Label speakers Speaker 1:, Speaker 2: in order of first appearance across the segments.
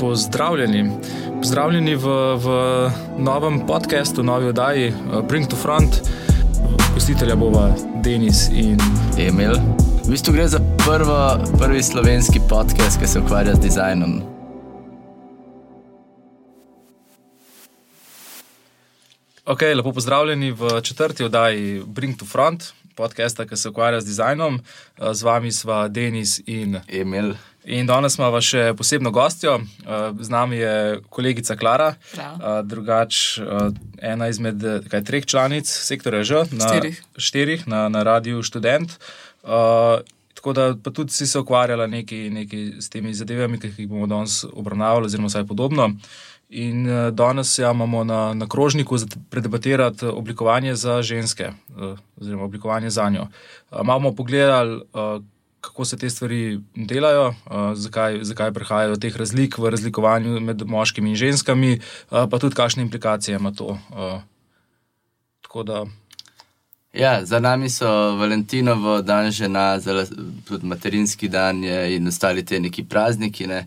Speaker 1: Pozdravljeni. Pozdravljeni v, v novem podkastu, novi oddaji eh, Bring to Front. Gostitelja bova Denis in
Speaker 2: Emil. V bistvu gre za prvo, prvi slovenski podcast, ki se ukvarja z dizajnom.
Speaker 1: Ok, lepo pozdravljeni v četrti oddaji Bring to Front, podcasta, ki se ukvarja z dizajnom. Eh, Z vami sva Denis in
Speaker 2: Emil.
Speaker 1: In danes imamo še posebno gostjo, Uh, z nami je kolegica Klara,
Speaker 3: Prav.
Speaker 1: uh, drugač ena izmed eh, kaj, treh članic sektorja Ž, na,
Speaker 3: Štirih.
Speaker 1: štirih na, na Radiu Študent. Tako da pa tudi si se ukvarjala neki, neki s temi zadevami, ki jih bomo danes obravnavali, oziroma vsaj podobno. In uh, danes ja, imamo na, na krožniku za predebatirati oblikovanje za ženske, uh, oziroma oblikovanje za njo. Uh, malo bomo pogledali, uh, kako se te stvari delajo, uh, zakaj, zakaj prihajajo teh razlik v razlikovanju med moškimi in ženskami, uh, pa tudi kakšne implikacije ima to. Uh, tako da,
Speaker 2: Ja, za nami so Valentinovo, dan žena, tudi materinski dan je in ostali te neki prazniki. Ne?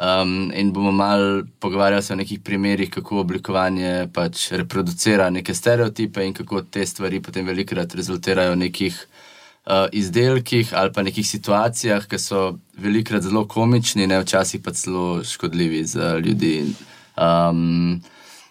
Speaker 2: Um, in bomo malo pogovarjali se o nekih primerih, kako oblikovanje pač reproducira neke stereotipe in kako te stvari potem velikokrat rezultirajo v nekih uh, izdelkih ali pa nekih situacijah, ki so velikokrat zelo komični, ne včasih pa celo škodljivi za ljudi. Um,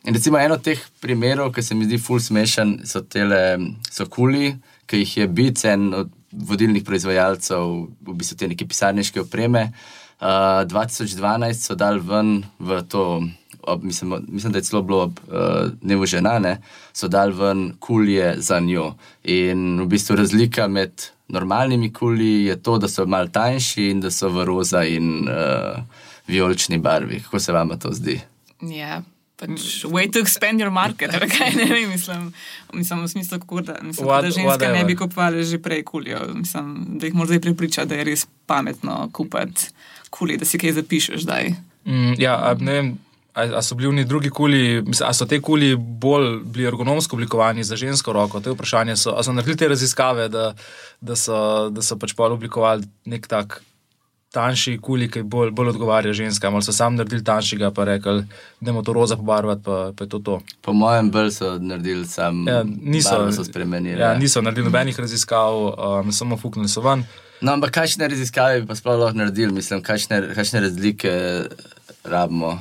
Speaker 2: In recimo eno od teh primerov, ki se mi zdi ful smešen, so tele, so kuli, ki jih je Bic, en od vodilnih proizvajalcev, v bistvu te neke pisarniške opreme. Uh, 2012 so dali ven v to, ob, mislim, mislim, da je celo bilo ob uh, dnevu žena, ne, so dali ven kulje za njo. In v bistvu razlika med normalnimi kulji je to, da so malo tanjši in da so v roza in uh, vijolični barvi. Kako se vam to zdi?
Speaker 3: Ja, pač way to expand your market, ali kaj ne vem, mislim, mislim v smislu, kako da, mislim,
Speaker 1: What-
Speaker 3: da ženske
Speaker 1: whatever.
Speaker 3: ne bi kupovali že prej kulijo. Mislim, da jih moraš zdaj prepričati, da je res pametno kupiti kuli, da si kaj zapišeš zdaj.
Speaker 1: mm, ja, ne vem. A, a so bili oni drugi kuli, mislim, a so te kuli bolj bili ergonomsko oblikovani za žensko roko? To je vprašanje. So, a so naredili te raziskave, da, da, so, da so pač pol oblikovali nek tak tanjši kuli, ki bolj, bolj odgovarja ženskam, ali so sam naredili tanjšega, pa rekli, da je to roza pobarvati, pa, pa je to to.
Speaker 2: Po mojem, bolj so naredili sam,
Speaker 1: Ja, niso,
Speaker 2: so spremenili.
Speaker 1: Ja, niso naredili nobenih raziskav, um, samo fuknili so ven.
Speaker 2: No, ampak kakšne raziskave bi pa sploh lahko naredili, mislim, kakšne, kakšne razlike rabimo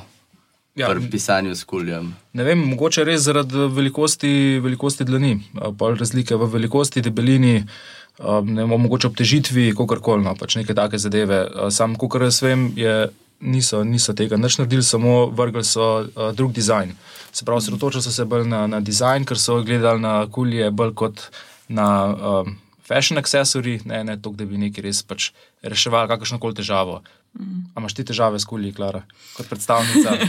Speaker 1: Ja,
Speaker 2: pri pisanju s kuljem.
Speaker 1: Ne vem, mogoče res zaradi velikosti, velikosti dlani, a pol razlike v velikosti, debelini, ne vem, mogoče obtežitvi, kakorkoli, no, pač neke take zadeve. Sam, kot jaz vem, je, niso, niso tega nič naredili, samo vrgli so a, drug dizajn. Se pravi, sredotočili so se bolj na, na dizajn, ker so gledali na kulje bolj kot na um, fashion accessory, ne, ne to, da bi neki res pač reševali kakršno koli težavo. A imaš ti težave s kulji, Klara, kot predstavnica?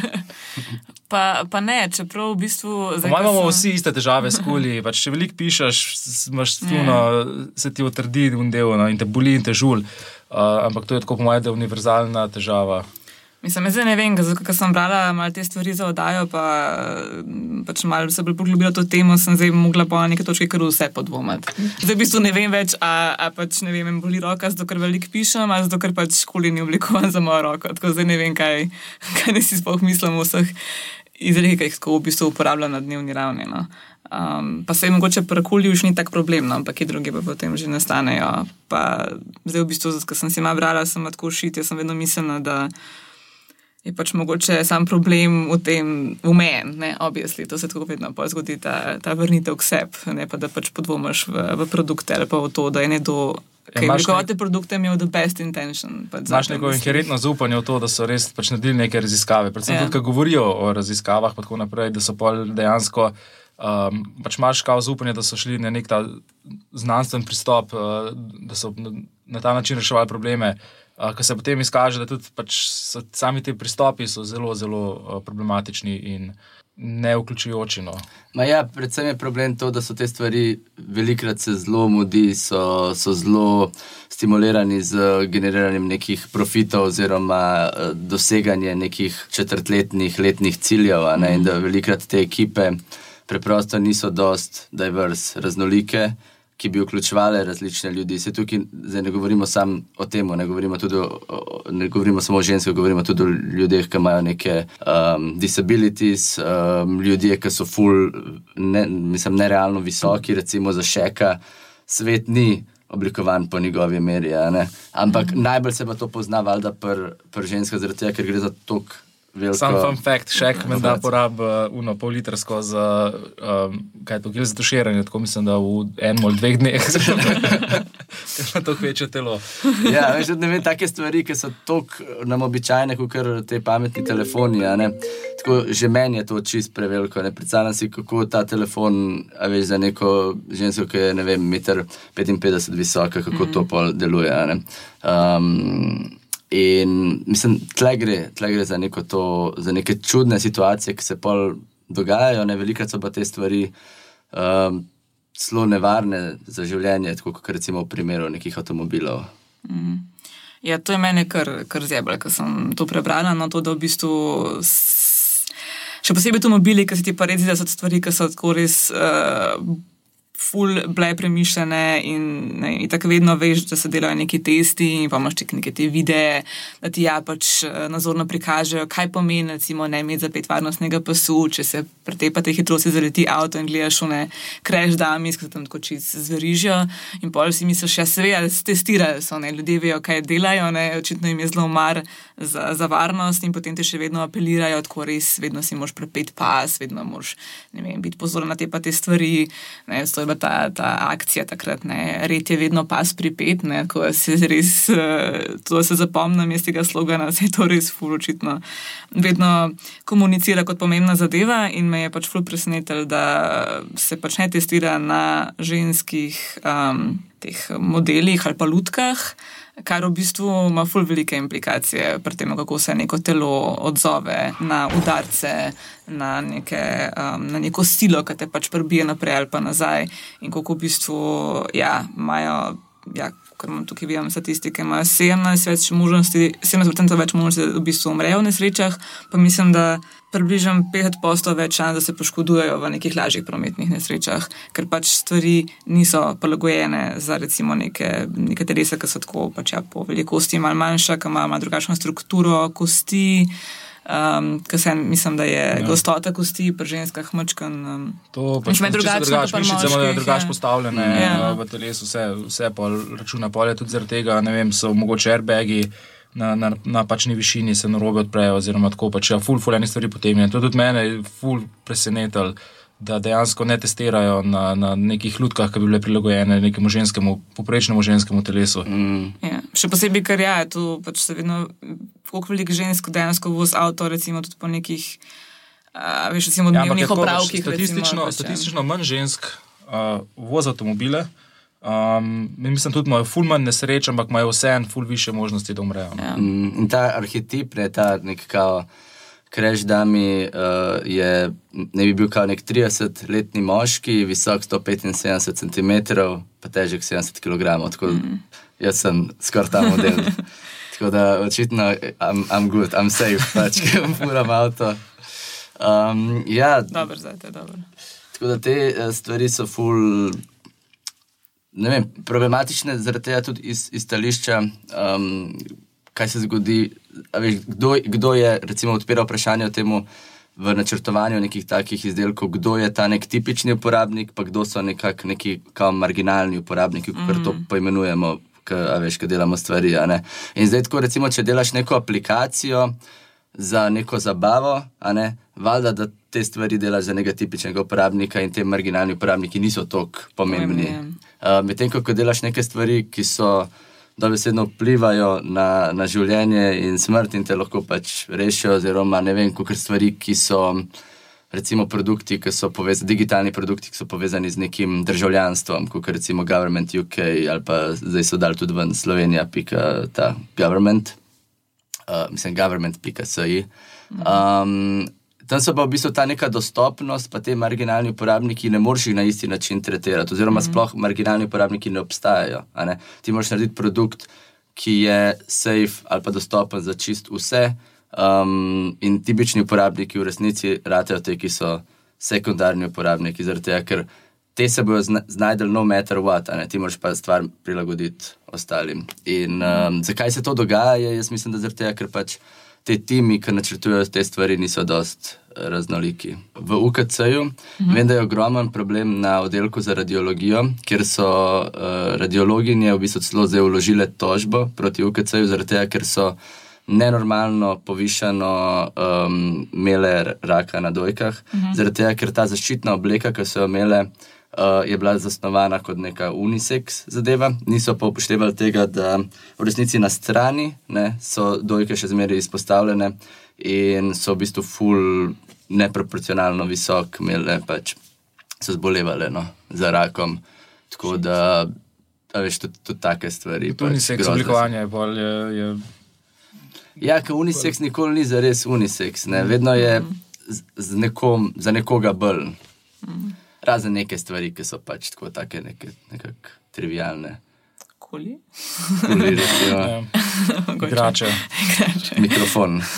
Speaker 3: Pa, pa ne, čeprav v bistvu. Zdaj,
Speaker 1: imamo
Speaker 3: sem-
Speaker 1: vsi iste težave s kuli. Pač, če veliko pišeš, imaš stuno, se ti utrdi un del no, in te boli in te žul. Uh, ampak to je tako, po mojem, univerzalna težava.
Speaker 3: Mislim, jaz ne vem, zato ker sem brala malo te stvari za oddajo, pa pač malo se bolj poglobila to temo, sem zdaj mogla po neki točki kar vse podvomiti. Zdaj v bistvu ne vem več, a, a pač ne vem, me boli roka, zato ker veliko pišem, ali zato ker pač školi ni oblikovan za mojo roko. Tako zdaj ne vem, kaj, kaj ne si sploh mislim o vseh izrekih, ki jih tako v bistvu uporabljam na dnevni ravni. No. Um, pa se je mogoče prekulji už ni tak problem, no, ampak ki drugi pa potem že nastanejo. Pa zdaj v bistvu, ko sem si malo brala, sem tako šit, jaz sem vedno mislila, da je pač mogoče sam problem v tem, ne, objesli, to se tako vedno zgodi, ta, ta vrnitev k sebi, ne pa da pač podvomiš v, v produkte ali pa v to, da je nekdo, ki je
Speaker 1: imaš
Speaker 3: te produkte, imel the best intention. Pač zate,
Speaker 1: neko inherentno zaupanje v to, da so res pač naredili neke raziskave. Predvsem
Speaker 3: Ja.
Speaker 1: ja. tudi, ko govorijo o raziskavah, pa tako naprej, da so pol dejansko. Um, pač imaš kao zaupanje, da so šli na nek ta znanstven pristop, uh, da so na, na ta način reševali probleme. Uh, Ker se potem izkaže, da tudi pač sami ti pristopi so zelo, zelo uh, problematični in ne vključujoči. No.
Speaker 2: Ma ja, predvsem je problem to, da so te stvari velikrat se zelo mudi, so, so zelo stimulirani z generiranjem nekih profitov oziroma eh, doseganje nekih četrtletnih, letnih ciljev. Ne, in da velikrat te ekipe preprosto niso dost diverse, raznolike, ki bi vključevali različne ljudi. Se tukaj zdaj ne govorimo samo o tem, ne govorimo, tudi o, o, ne govorimo samo o ženskah, govorimo tudi o ljudeh, ki imajo neke um, disabilities, um, ljudje, ki so ful, ne, mislim, nerealno visoki, recimo za šeka. Svet ni oblikovan po njegovi meri, ampak mm. najbolj se pa to pozna, valjda, pri pr ženskah, zaradi tega, ker gre za tok. Veliko...
Speaker 1: Sam fun fact, še ek me da porabi uno pol litrsko za, um, kaj je to, gil za tuširanje, tako mislim, da v enem ali dveh dneh, ker ima to večje telo.
Speaker 2: ja, veš, ne vem, take stvari, ki so tok nam običajne, kot te pametni telefoni, a ne. Tako, že meni je to čist preveliko, ne predstavljam si, kako ta telefon, a veš, za neko žensko, ki je, ne vem, meter 55 visoka, kako mm -hmm. to pol deluje, a ne. Um, In mislim, tle gre, tle gre za, to, za neke čudne situacije, ki se pol dogajajo, ne veliko so pa te stvari um, zelo nevarne za življenje, tako kot recimo v primeru nekih avtomobilov. Mm.
Speaker 3: Ja, to je meni kar, kar zebra, ker sem to prebrala. No, to, da v bistvu. Še posebej avtomobili, ki se ti pa redi, da so stvari, ki so tako res. Uh, ful bile premišljene in, tako vedno veš, da se delajo neki testi in pa imaš tudi neke te videe, da ti ja pač eh, nazorno prikažejo, kaj pomeni, recimo, ne imeti zapet varnostnega pasu, če se pretepate hitrosti zaleti avto in gledaš v ne kreš dami, se tam tako čist zverižijo in pol si misliš, ja seveda, da se testirajo, so ne, ljudje vejo, kaj delajo, ne, očitno jim je zelo mar za, za varnost in potem te še vedno apelirajo, tako res, vedno si moraš prepet pas, vedno moraš, ne vem, biti pozoren na te pa te stvari, ne, bila ta, ta akcija takrat, ne, red je vedno pas pripet, ne, ko se res, eh, to se zapomnim iz tega slogana, se je to res fuločitno. Vedno komunicira kot pomembna zadeva in me je pač ful presenetil, da se pač ne testira na ženskih um, teh modelih ali pa lutkah kar v bistvu ima ful velike implikacije pri tem, kako se neko telo odzove na udarce, na, neke, um, na neko silo, ki te pač prbije naprej ali pa nazaj. In kako v bistvu ja, imajo. Ja, Ker imam tukaj vidim statistike, ima 17 več možnosti, 17% več možnosti, da v bistvu umrejo v nesrečah, pa mislim, da približno 50% več šans, da se poškodujejo v nekih lažjih prometnih nesrečah, ker pač stvari niso prilagojene za recimo neke, neke telesa, ki so tako pač ja, po velikosti malo manjša, ki imajo drugačno strukturo kosti. Um, Ker sem, mislim, da je ja. gostota kosti pri ženskah mačkan. Um,
Speaker 1: to pač je drugačno. Mišice imajo drugače postavljene ja. v telesu, vse, vse pol računa polje, tudi zaradi tega, ne vem, so mogoče airbagi na, na, na pačni višini se narobe odprejo, oziroma tako pač, ja, ful, ful, ene stvari potem. To tudi mene je ful presenetilo, da dejansko ne testirajo na, na nekih lutkah, ki bi bile prilagojene nekemu ženskemu, poprečnemu ženskemu telesu. Mm.
Speaker 3: Ja, še posebej, ker ja, je tu pač se vedno, koliko veliko žensk dejansko vozi avto, recimo tudi po nekih, uh, veš, recimo, ja, dnevnih opravkih.
Speaker 1: Statistično, recimo, pač, ja. statistično manj žensk uh, vozi avtomobile. Um, mislim, tudi imajo ful manj nesreč, ampak imajo vseeno ful više možnosti, da umrejo.
Speaker 2: No. Ja. Mm, in ta arhetip, ne, ta nek kao kreš dami, uh, je, ne bi bil kao nek 30-letni moški, visok 175 cm, pa težek 70 kg. Tako, mm. Jaz sem skoraj ta model. tako da očitno, I'm, I'm good, I'm safe, pač, ker imam avto. Um, ja,
Speaker 3: dobro, zdaj je dobro.
Speaker 2: Tako da te uh, stvari so ful vem, problematične, zaradi tega tudi iz, iz stališča, um, kaj se zgodi. Veš, kdo, kdo je recimo, odpiral vprašanje o tem v načrtovanju nekih takih izdelkov, kdo je ta nek tipični uporabnik, pa kdo so nekak, neki marginalni uporabniki, kot mm. to poimenujemo, ki delamo stvari. In zdaj, tako, recimo, če delaš neko aplikacijo za neko zabavo, ne, valjda, da te stvari delaš za nekega tipičnega uporabnika in te marginalni uporabniki niso tako pomembni. Uh, Medtem ko delaš neke stvari, ki so dobesedno vplivajo na, na življenje in smrt in te lahko pač rešijo, oziroma ne vem, kako stvari, ki so. Recimo produkti, ki so povezani, digitalni produkti, ki so povezani z nekim državljanstvom, kot recimo Government UK ali pa zdaj so dali tudi ven Slovenija, pika ta government, uh, mislim, government.si. Um, Tam so pa v bistvu ta neka dostopnost, pa te marginalni uporabniki ne moreš na isti način tretirati, oziroma mm -hmm. sploh marginalni uporabniki ne obstajajo. Ne? Ti moraš narediti produkt, ki je safe ali pa dostopen za čist vse, um, in tipični uporabniki v resnici ratejo te, ki so sekundarni uporabniki, zaradi tega, ker te se bodo zna, znajdel no matter what, ne, ti moraš pa stvar prilagoditi ostalim. In um, zakaj se to dogaja, jaz mislim, da zaradi tega, ker pač te timi, ki načrtujejo te stvari, niso dost eh, raznoliki. V UKC-ju mhm. vem, da je ogromen problem na oddelku za radiologijo, kjer so uh, radiologinje v bistvu celo zdaj vložile tožbo proti UKC-ju, zaradi tega, ker so nenormalno povišano um, imele raka na dojkah, mhm. zaradi tega, ker ta zaščitna obleka, ki so jo imele. Uh, je bila zasnovana kot neka unisex zadeva, niso pa upoštevali tega, da v resnici na strani ne, so dojke še zmeraj izpostavljene in so v bistvu ful neproporcionalno visok, imele pač so zbolevali no, za rakom. Tako da, da veš, tudi, tudi take stvari.
Speaker 1: To ni seks, oblikovanje je bolj. Je, je...
Speaker 2: Ja, ker unisex nikoli ni za res unisex, ne. vedno je z, z nekom, za nekoga bolj. Mm razen neke stvari, ki so pač tako take neke, nekako trivialne.
Speaker 3: Koli?
Speaker 2: Koli, recimo.
Speaker 1: Igrače.
Speaker 2: Mikrofon.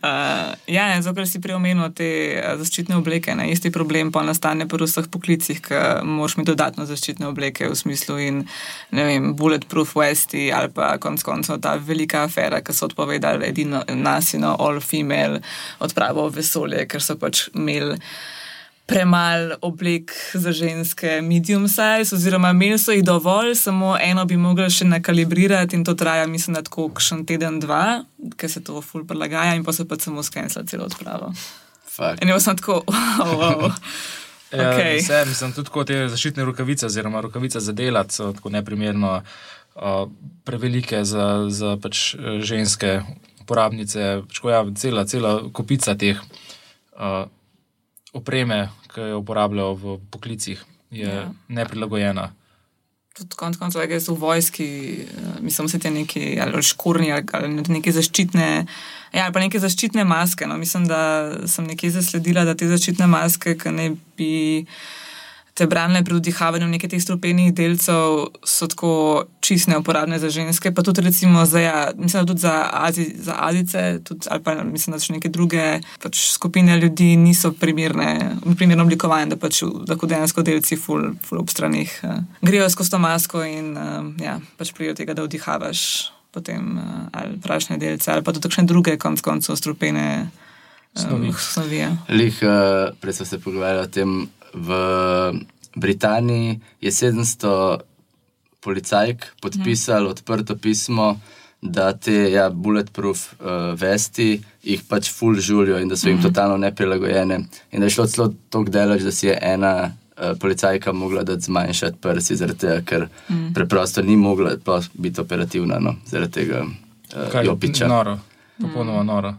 Speaker 3: Uh, ja, zato ker si prej omenil te uh, zaščitne obleke. Ne? Isti problem pa nastane pri vseh poklicih, ki moraš imeti dodatno zaščitne obleke v smislu in ne vem, bulletproof vesti ali pa konc koncev ta velika afera, ki so odpovedali edino nasino all female odpravo v vesolje, ker so pač imeli premalo oblek za ženske, medium size, oziroma imeli so jih dovolj, samo eno bi mogli še nakalibrirati in to traja, mislim, da tako še en teden, dva, ker se to ful prilagaja in pa se pa samo skensla celo odpravo. In jaz sem tako, wow. wow.
Speaker 1: Ja, okay. vse, mislim, tudi kot te zaščitne rokavice, oziroma rokavice za delati, so tako neprimerno uh, prevelike za, za pač ženske uporabnice. Pač, ja, cela, cela kupica teh uh, opreme, ki jo uporabljajo v poklicih, je ja. neprilagojena.
Speaker 3: Tudi konec koncev, so v vojski, eh, mislim, da so neki ali škorni ali neke zaščitne, ja, ali pa neke zaščitne maske. No. Mislim, da sem nekje zasledila, da te zaščitne maske, ki ne bi te branile pri vdihavanju nekaj teh strupenih delcev, so tako čist neuporabne za ženske. Pa tudi, recimo, za, ja, mislim, tudi za, Azi, za Azice, tudi, ali pa mislim, da še neke druge pač, skupine ljudi niso primerne, primerno oblikovane, da pač lahko dejansko delci ful, ful ob stranih uh, grejo skozi to masko in uh, ja, pač prijo tega, da vdihavaš potem uh, ali prašne delce, ali pa tudi kakšne druge konc koncev strupene. Snovi.
Speaker 2: Lih, uh, prej smo se pogovarjali o tem, v Britaniji je 700 policajk podpisalo mm. odprto pismo, da te ja, bulletproof uh, vesti jih pač full žulijo in da so jim mm. totalno neprilagojene. In da je šlo celo tako daleč, da si je ena uh, policajka mogla zmanjšati prsi, tega, ker mm. preprosto ni mogla biti operativna no, zaradi tega uh, jopiča.
Speaker 1: Noro, popolnoma noro.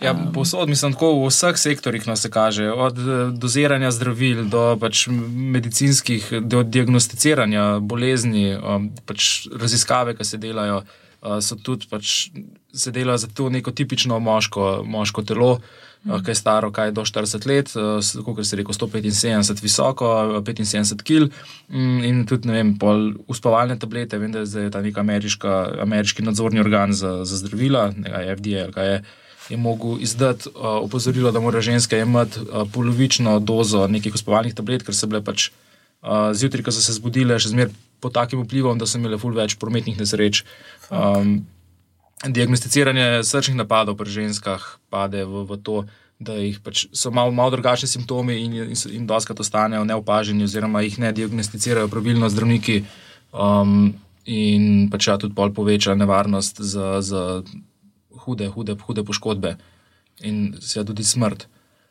Speaker 1: Ja, posod, mislim, tako v vseh sektorjih nas kaže, od eh, doziranja zdravil do pač medicinskih, do diagnosticiranja bolezni, pač raziskave, ki se delajo, uh, so tudi pač, se delajo za to neko tipično moško, moško telo, uh, ki je staro kaj do 40 let, uh, kot se reče, 175 visoko, 75 kg um, in tudi ne vem, pol uspavalne tablete. Vem, da je ta nek ameriški nadzorni organ za, za zdravila, nekaj FDA ali kaj je je mogel izdati uh, opozorilo, da mora ženska imeti uh, polovično dozo nekih uspovalnih tablet, ker so bile pač uh, zjutraj, ko so se zbudile, še zmeraj pod takim vplivom, da so imele ful več prometnih nesreč. Um, diagnosticiranje srčnih napadov pri ženskah pade v, v to, da pač so malo mal drugačni simptomi in, in, in doskrat ostanejo neopaženi, oziroma jih ne diagnosticirajo pravilno zdravniki. Um, In pač ja, tudi bolj poveča nevarnost za, za hude, hude, hude poškodbe in seveda tudi smrt.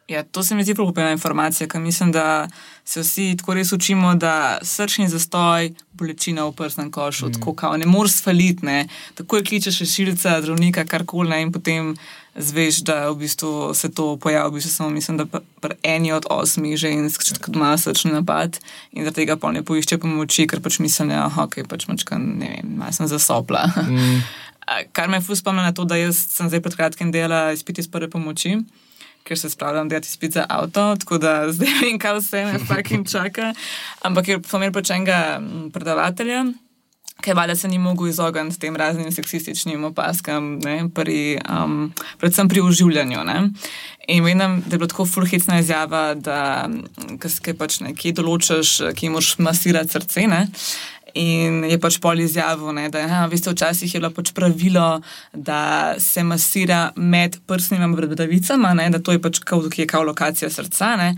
Speaker 3: Ja, to se mi zdi propena informacija, ker mislim, da se vsi tako res učimo, da srčni zastoj, bolečina v prsnem košu, mm. tako kao, ne moreš faliti, ne. Tako je kličeš šilca, zdravnika, karkoli, in potem zveš, da v bistvu se to pojavi, v bistvu samo mislim, da pri eni od osmih žensk, če ima srčni napad in da tega pa ne poišče pomoči, ker pač mislim, da okay, pač mačka, ne vem, malo sem zasopla. Mm. Kar me je spomnilo na to, da sem zdaj pred kratkim delal izpit iz prve pomoči, ker se spravljam delati izpit za avto, tako da zdaj vem, kaj vse me fucking čaka. Ampak je pomer pač enega predavatelja. Ker valjda se ni mogel izogniti tem raznim seksističnim opaskam, ne, pri, um, predvsem pri oživljanju. Ne. In menim, da je bila tako fulhecna izjava, da kaj pač nekje določaš, ki moraš masirati srce. Ne. In je pač pol izjavil, ne, da ja, veste, včasih je bilo pač pravilo, da se masira med prsnimi bradavicami, da to je pač kao, je kao lokacija srca. Ne.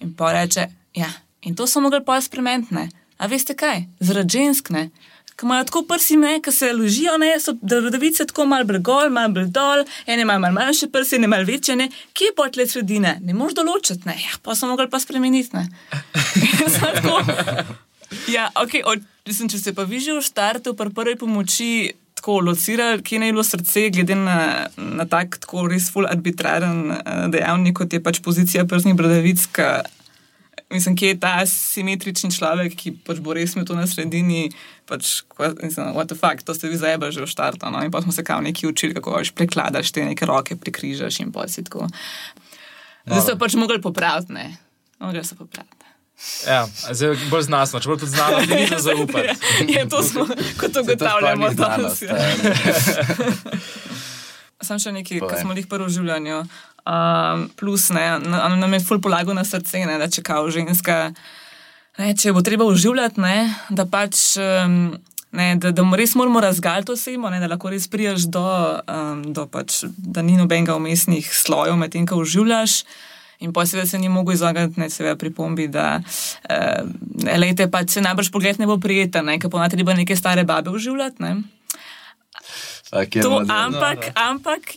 Speaker 3: In pa reče, ja, in to so mogli pa spremeniti. A veste kaj, zaradi žensk ne ki imajo tako prsi, ki se ložijo, ne, so bradavice tako malo bregol, malo bregol, ene imajo malo manjše prsi, ene malo večje, ne. kje je potle sredine, ne moreš določiti, ne, ja, pa so mogli pa spremeniti. ja, okay, od, mislim, če se pa vi že v štartu, pri prvi pomoči. Tako locirali, kje je bilo srce, glede na, na tak, tako res full arbitraren uh, dejavnik, kot je pač pozicija prsnih bradavic, mislim, kje je ta simetrični človek, ki pač bo res imel to na sredini. Pač, mislim, what the fuck, to ste vi zajeba že v štartu. No? In pa smo se kao neki učili, kako pač prekladaš te neke roke, prekrižaš in pa si tako. Zdaj so pač mogli popraviti, ne, mogli so popraviti.
Speaker 1: Ja, zdaj je bolj znano, če bo tudi znano, da ni za zaupati.
Speaker 3: Ja, to smo, kot ugotavljamo, danes. Sam še nekaj, kar smo jih prvo v življenju. Um, plus, ne, nam je ful polago na srce, ne, da če kao ženska, ne, če bo treba uživljati, ne, da pač. Um, Ne, da, da res moramo razgaliti osebo, da lahko res priješ do, um, do pač, da ni nobenega umestnih slojev med tem, ko uživljaš. In pa seveda se ni mogel izogniti, ne seveda pripombi, da uh, lejte, pač se najbrž pogled ne bo prijeten, ker ponavadi treba neke stare babe uživljati. Ne. To, ampak, ampak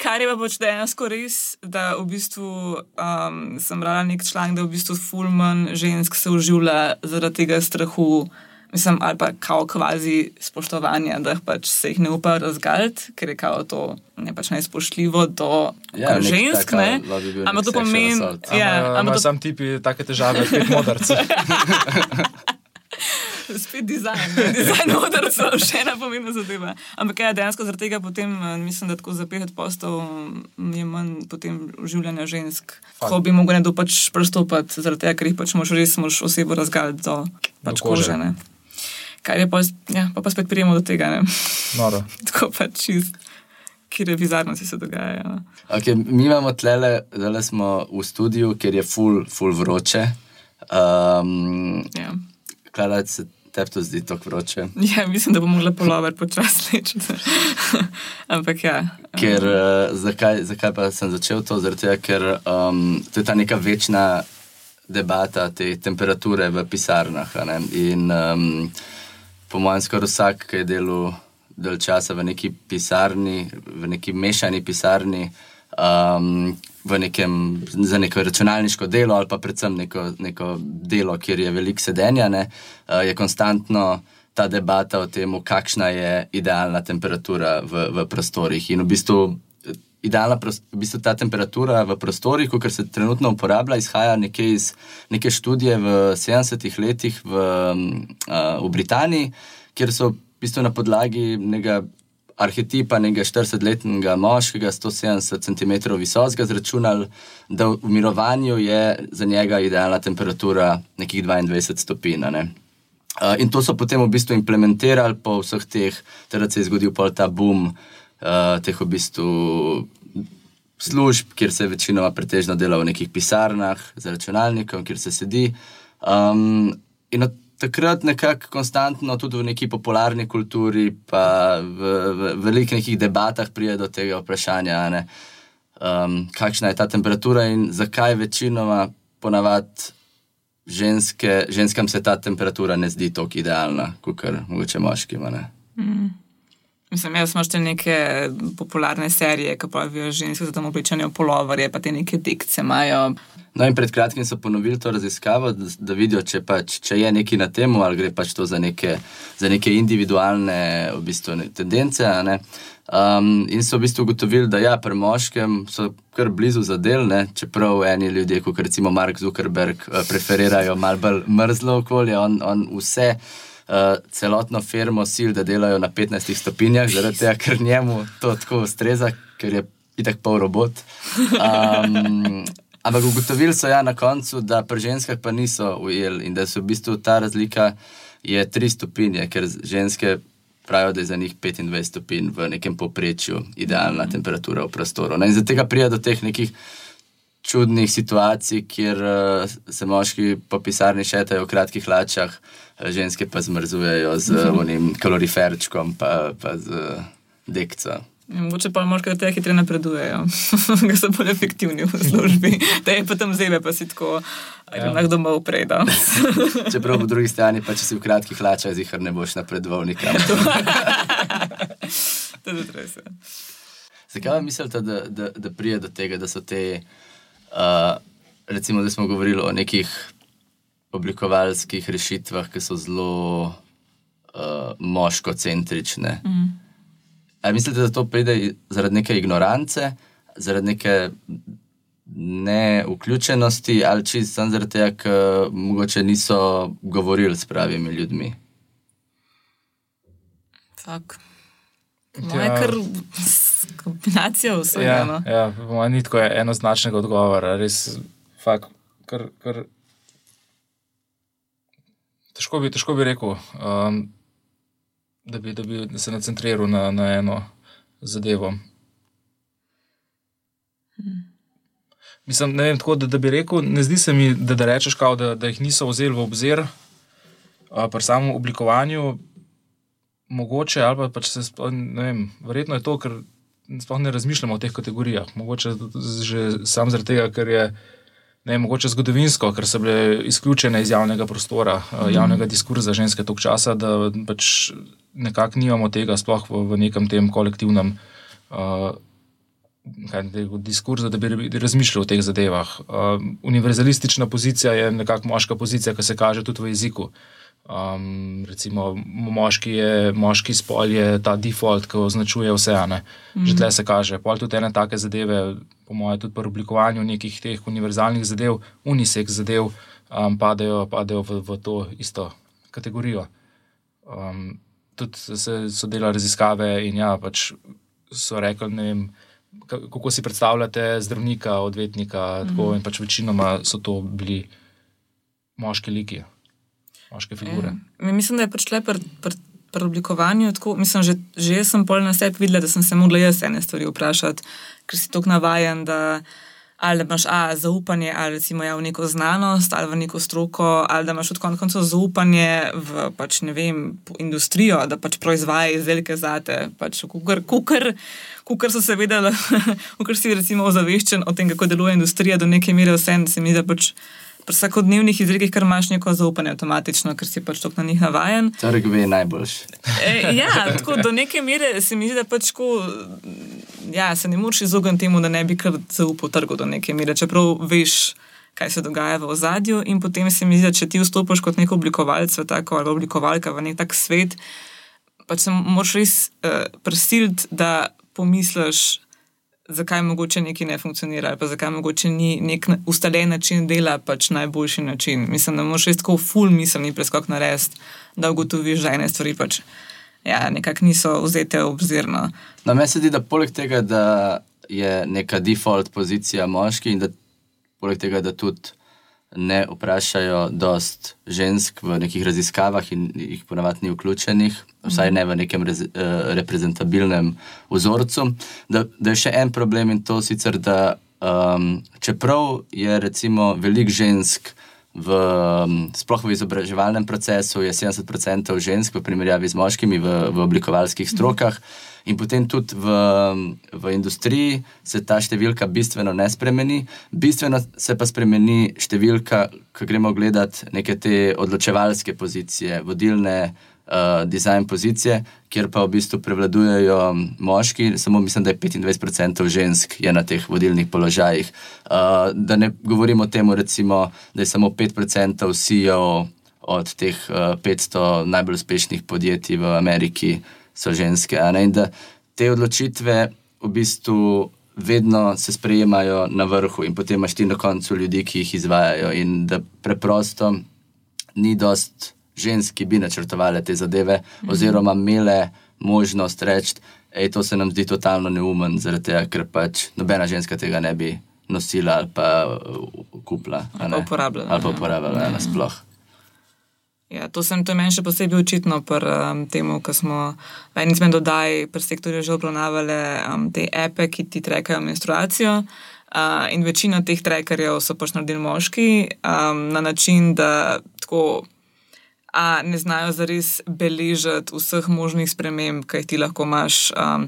Speaker 3: Kar je pa pač dejansko res, da v bistvu um, sem brala nek članek, da v bistvu fulman žensk se uživlja zaradi tega strahu, mislim, ali pa kao kvazi spoštovanja, da pač se jih ne upa razgaliti, ker je kao to ne pač najspoštljivo do ja, žensk. Ampak to pomeni, da
Speaker 1: ja, sam tipi take težave, kot modrci.
Speaker 3: spet dizajn, dizajn odrca, še ena pomembna zadeva. Ampak ja, dejansko zaradi tega potem, eh, mislim, da tako za 50 postov mm, je manj potem življenja žensk, Fakt. ko bi mogli nekdo pač prstopati, zaradi tega, ker jih pač moš res moš osebo razgaliti do, pač do kože. kože Kaj je pa, ja, pa, pa spet prijemo do tega, tako pač čist. Kjer je bizarnosti se dogaja. No.
Speaker 2: Okay, mi imamo tlele, da smo v studiu, kjer je full, full vroče. Um,
Speaker 3: ja.
Speaker 2: Klara, se Tebi to zdi tako vroče?
Speaker 3: Ja, mislim, da bom mogla polover počasni. Ampak ja.
Speaker 2: Ker, uh, zakaj, zakaj pa sem začel to? Zato, ker um, to je ta neka večna debata te temperature v pisarnah. In um, po mojem, skoraj vsak, ki je delal del časa v neki pisarni, v neki mešani pisarni, um, nekem, za neko računalniško delo ali pa predvsem neko, neko delo, kjer je veliko sedenja, ne, uh, je konstantno ta debata o tem, kakšna je idealna temperatura v, v prostorih. In v bistvu, idealna, v bistvu ta temperatura v prostorih, kot se trenutno uporablja, izhaja iz neke študije v 70-ih letih v, uh, v Britaniji, kjer so v bistvu na podlagi nekega arhetipa nekega 40-letnega moškega, 170 cm visokega, zračunali, da v mirovanju je za njega idealna temperatura nekih 22 stopinj. Ne? In to so potem v bistvu implementirali po vseh teh, teda se je zgodil ta boom uh, teh v bistvu služb, kjer se večinoma pretežno dela v nekih pisarnah za računalnikom, kjer se sedi. Um, in od takrat nekako konstantno, tudi v neki popularni kulturi, pa v, v velikih nekih debatah pride do tega vprašanja, ne, um, kakšna je ta temperatura in zakaj večinoma ponavadi ženske, ženskam se ta temperatura ne zdi tako idealna, kot mogoče moškim. Mm.
Speaker 3: Mislim, jaz smo še neke popularne serije, ki pravijo ženske za tam oblečene v polovarje, pa te neke dikce imajo.
Speaker 2: No, in pred kratkim so ponovili to raziskavo, da, da vidijo, če, pač, če je nekaj na tem, ali gre pač to za neke, za neke individualne v bistvu, ne, tendence. Ne? Um, in so v bistvu ugotovili, da ja, pri moškem so kar blizu za del, ne? čeprav eni ljudje, kot recimo Mark Zuckerberg, uh, preferirajo bolj mrzlo okolje, on, on vse. Uh, celotno firmo sil, da delajo na 15 stopinjah, zaradi tega, ker njemu to tako ustreza, ker je itak pol robot. Um, Ampak ugotovili so ja na koncu, da pri ženskah pa niso ujeli in da so v bistvu ta razlika je 3 stopinje, ker ženske pravijo, da je za njih 25 stopinj v nekem povprečju idealna temperatura v prostoru. No, in zaradi tega pride do teh nekih čudnih situacij, kjer uh, se moški po pisarni šetajo v kratkih hlačah, eh, ženske pa zmrzujejo z unim kaloriferčkom, pa, pa z uh, dekco.
Speaker 3: In Mogoče pa moški tega hitreje napredujejo, ker so bolj efektivni v službi. Te je potem zebe, pa si tako, da
Speaker 1: Ja.
Speaker 3: lahko domov preda.
Speaker 2: Čeprav po drugi strani, pa če si v kratkih hlačah, zihar ne boš napredoval nikam.
Speaker 3: to je res. ja.
Speaker 2: Zakaj mislite, da, da, da prije do tega, da so te, uh, recimo, da smo govorili o nekih oblikovalskih rešitvah, ki so zelo uh, moškocentrične? Mm. Ali mislite, da to pride zaradi neke ignorance, zaradi neke neuključenosti, ali čisto samo zaradi tega, ker mogoče niso govorili s pravimi ljudmi?
Speaker 3: Fak. Moje
Speaker 1: Ja.
Speaker 3: kar kombinacija vsega.
Speaker 1: Ja,
Speaker 3: no.
Speaker 1: ja, po mojem ni tako enoznačnega odgovora, res fakt, kar, kar težko, bi, težko bi rekel, um, da, bi, da bi se nacentriral na, na eno zadevo. Mislim, ne vem, tako, da, da bi rekel, ne zdi se mi, da, da rečeš, kao, da, da jih niso vzeli v obzir uh, pri samem oblikovanju. Mogoče, ali pa, pa če se sploh ne vem, verjetno je to, ker sploh ne razmišljamo o teh kategorijah. Mogoče že sam zaradi tega, ker je ne mogoče zgodovinsko, ker so bile izključene iz javnega prostora, mm. javnega diskurza ženske tog časa, da pač nekako nimamo tega sploh v, v nekem tem kolektivnem. Uh, kaj diskurza, da bi razmišljal o teh zadevah. Uh, univerzalistična pozicija je nekako moška pozicija, ki se kaže tudi v jeziku. Um, recimo, moški, je, moški spol je ta default, ki označuje vse. ne. Že tle se kaže. Pol tudi ene take zadeve, po mojem, tudi pri oblikovanju nekih teh univerzalnih zadev, unisex zadev, um, padejo, padejo v, v to isto kategorijo. Um, tudi se, so delali raziskave in ja, pač so rekli, ne vem, ka- kako si predstavljate zdravnika, odvetnika, mm -hmm. in pač večinoma so to bili moški liki, moške figure.
Speaker 3: Ja. Mislim, da je pač le pri pr, pr oblikovanju tako. Mislim, že, že sem pol na sebi videla, da sem se mogla jaz ene stvari vprašati, ker si tako navajen, da ali da imaš a, zaupanje ali recimo ja, v neko znanost ali v neko stroko, ali da imaš od konca koncev zaupanje v pač, vem, industrijo, da pač proizvaja izdelke zate. Pač, kukor, kukor, kukor so seveda, kukor si recimo ozaveščen o tem, kako deluje industrija, do neke mere vse, se mi da pač pri vsakodnevnih izdelkih kar imaš neko zaupanje avtomatično, ker si pač tako na njih navajen.
Speaker 2: Trg ve najboljši.
Speaker 3: E, ja, tako do neke mere se mi zdi, da pač tako, ja, se ne moreš izogniti temu, da ne bi kar zaupal trgu do neke mere, čeprav veš, kaj se dogaja v ozadju. In potem se mi zdi, da če ti vstopiš kot nek oblikovalec v tako ali oblikovalka v nek tak svet, pač se moraš res uh, prisiliti, da pomisliš, zakaj mogoče nekaj ne funkcionira, ali pa zakaj mogoče ni nek ustaljen način dela pač najboljši način. Mislim, da moraš res tako full miselni preskok narediti, da ugotoviš, da ene stvari pač ja, nekako niso vzete obzirno.
Speaker 2: No, meni se zdi, da poleg tega, da je neka default pozicija moški in da poleg tega, da tudi ne vprašajo dost žensk v nekih raziskavah in jih ponavadi ni vključenih, vsaj ne v nekem rez, uh, reprezentabilnem vzorcu, da, da je še en problem in to sicer, da um, čeprav je recimo veliko žensk v, um, sploh v izobraževalnem procesu je 70% žensk v primerjavi z moškimi v, v oblikovalskih strokah. In potem tudi v, v industriji se ta številka bistveno ne spremeni. Bistveno se pa spremeni številka, ko gremo gledati neke te odločevalske pozicije, vodilne uh, dizajn pozicije, kjer pa v bistvu prevladujejo moški, samo mislim, da je 25% žensk je na teh vodilnih položajih. Uh, da ne govorimo o tem, recimo, da je samo 5% CEO od teh uh, 500 najbolj uspešnih podjetij v Ameriki so ženske. In da te odločitve v bistvu vedno se sprejemajo na vrhu, in potem imaš ti na koncu ljudi, ki jih izvajajo. In da preprosto ni dost žensk, ki bi načrtovali te zadeve, oziroma imele možnost reči, da to se nam zdi totalno neumen, zaradi tega, ker pač nobena ženska tega ne bi nosila ali pa uh, kupila.
Speaker 3: Ali pa uporabljala,
Speaker 2: Ali pa
Speaker 3: ja.
Speaker 2: uporabljala, ja, nasploh.
Speaker 3: Ja, to sem to meni še posebej očitno pri um, tem, ko smo v enem izmed oddaj pri sektorju že obravnavali um, te epe, ki ti trekajo menstruacijo. Uh, in večina teh trekerjev so pač naredili moški um, na način, da tako a, ne znajo zares beležiti vseh možnih sprememb, ki jih ti lahko imaš. Um,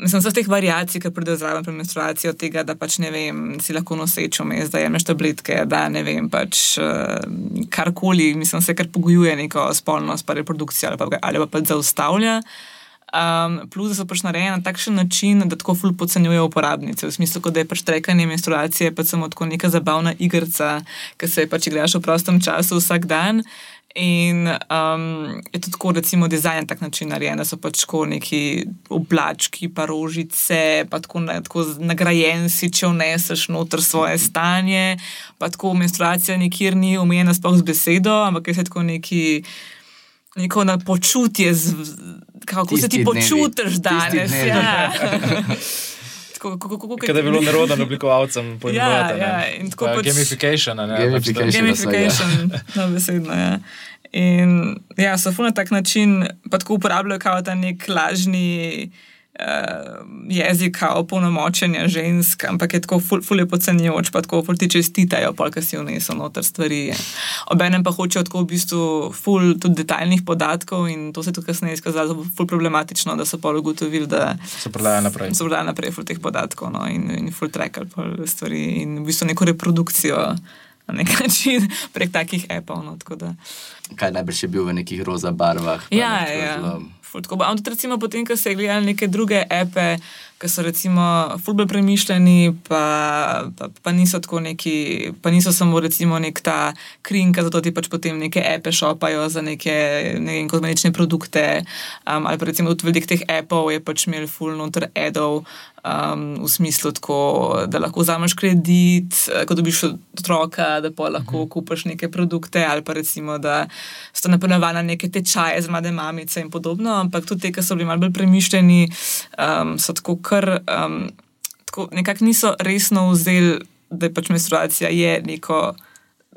Speaker 3: Mislim, so teh variacij, ki pridejo zraven pri menstruaciji, od tega, da pač ne vem, si lahko noseč vmes, da jemeš tabletke, da ne vem, pač uh, karkoli, mislim, se kar pogojuje neko spolnost, pa reprodukcijo ali pa, ali pa pač zaustavlja. Um, plus, da so pač narejeni na takšen način, da tako ful podcenjujejo uporabnice. V smislu, da je pač trekanje menstruacije pač samo tako neka zabavna igrica, ki se pač igraš v prostem času vsak dan. In um, je tudi tako, recimo, dizajn na tak način narejen, da so pač tako neki oblački, pa rožice, pa tako, na, tako nagrajen si, če vneseš noter svoje stanje. Pa tako menstruacija nikjer ni omejena sploh z besedo, ampak je tako neki. Neko na počutje, z, kako tisti se ti dnevi. počutiš danes. Ja.
Speaker 1: Kaj je bilo nerodno oblikovalcem po
Speaker 3: ja, ja, in tako pač,
Speaker 1: gamification. Ne,
Speaker 2: gamification,
Speaker 3: pač gamification no, besedno, ja. In ja, so na tak način pa tako uporabljajo kot nek lažni uh, jezik o polnomočenju žensk, ampak je tako fulje podcenjujoč, pa tako fulje čestitajo, polka si vnesel noter stvari. Obenem pa hočejo tako v bistvu ful tudi detaljnih podatkov in to se je tudi kasneje izkazalo za ful problematično, da so pol ugotovili, da
Speaker 1: so prodajali naprej.
Speaker 3: So prodajali naprej ful teh podatkov no, in, in ful trekali pol stvari in v bistvu neko reprodukcijo. Na nek način prek takih apov. No,
Speaker 2: Kaj najbrž je bil v nekih roza barvah?
Speaker 3: Ja, ja. Ampak tudi, recimo, potem, ko se gledajo neke druge epe, ki so recimo fulbe premišljeni, pa, pa, pa niso tako neki, pa niso samo recimo nek ta krinka, zato ti pač potem neke epe šopajo za neke ne vem, kozmetične produkte. Um, ali pa recimo tudi velik teh epov je pač imel full noter edov. Um, v smislu, tako, da lahko vzameš kredit, ko dobiš otroka, da pa lahko mhm. kupiš neke produkte, ali pa recimo, da so napeljane neke tečaje z mlade mamice in podobno. Ampak tudi te, ki so bili malo bolj premišljeni, um, so tako kar um, nekako niso resno vzeli, da je pač menstruacija je neko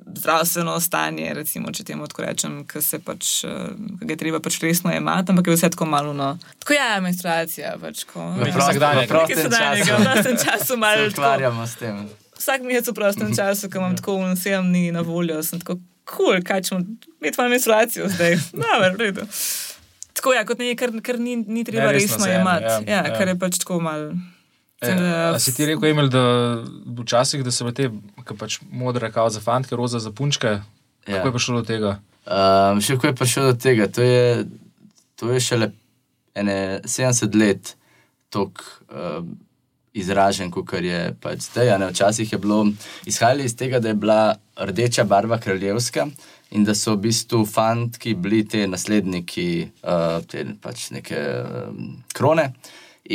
Speaker 3: zdravstveno stanje, recimo, če temu tako rečem, ki se pač, uh, ki ga treba pač resno imati, ampak je vse tako malo. No. Tako je, menstruacija. Pač, ko,
Speaker 1: ne, vsak dan je
Speaker 2: prostem času.
Speaker 3: V prostem času malo.
Speaker 2: Ukvarjamo s tem.
Speaker 3: Vsak mesec v prostem času, ko imam tako sedem dni na voljo, sem tako kul, cool, kaj če imam menstruacijo zdaj. No, v redu. Tako je, ja, kot nekaj, kar, kar ni, ni treba ne, resno imeti. Ja, ja, ja. Kar je pač tako malo.
Speaker 1: E, a si ti rekel, Emil, da včasih da so te pač modre kao za fantke, roza za punčke? Ja. Kako je prišlo do tega?
Speaker 2: Um, še kako je prišlo do tega? To je, to je šele 70 let tok um, izražen, kot je pač zdaj. Včasih je bilo izhajalo iz tega, da je bila rdeča barva kraljevska in da so v bistvu fantki bili te nasledniki uh, te pač neke um, krone.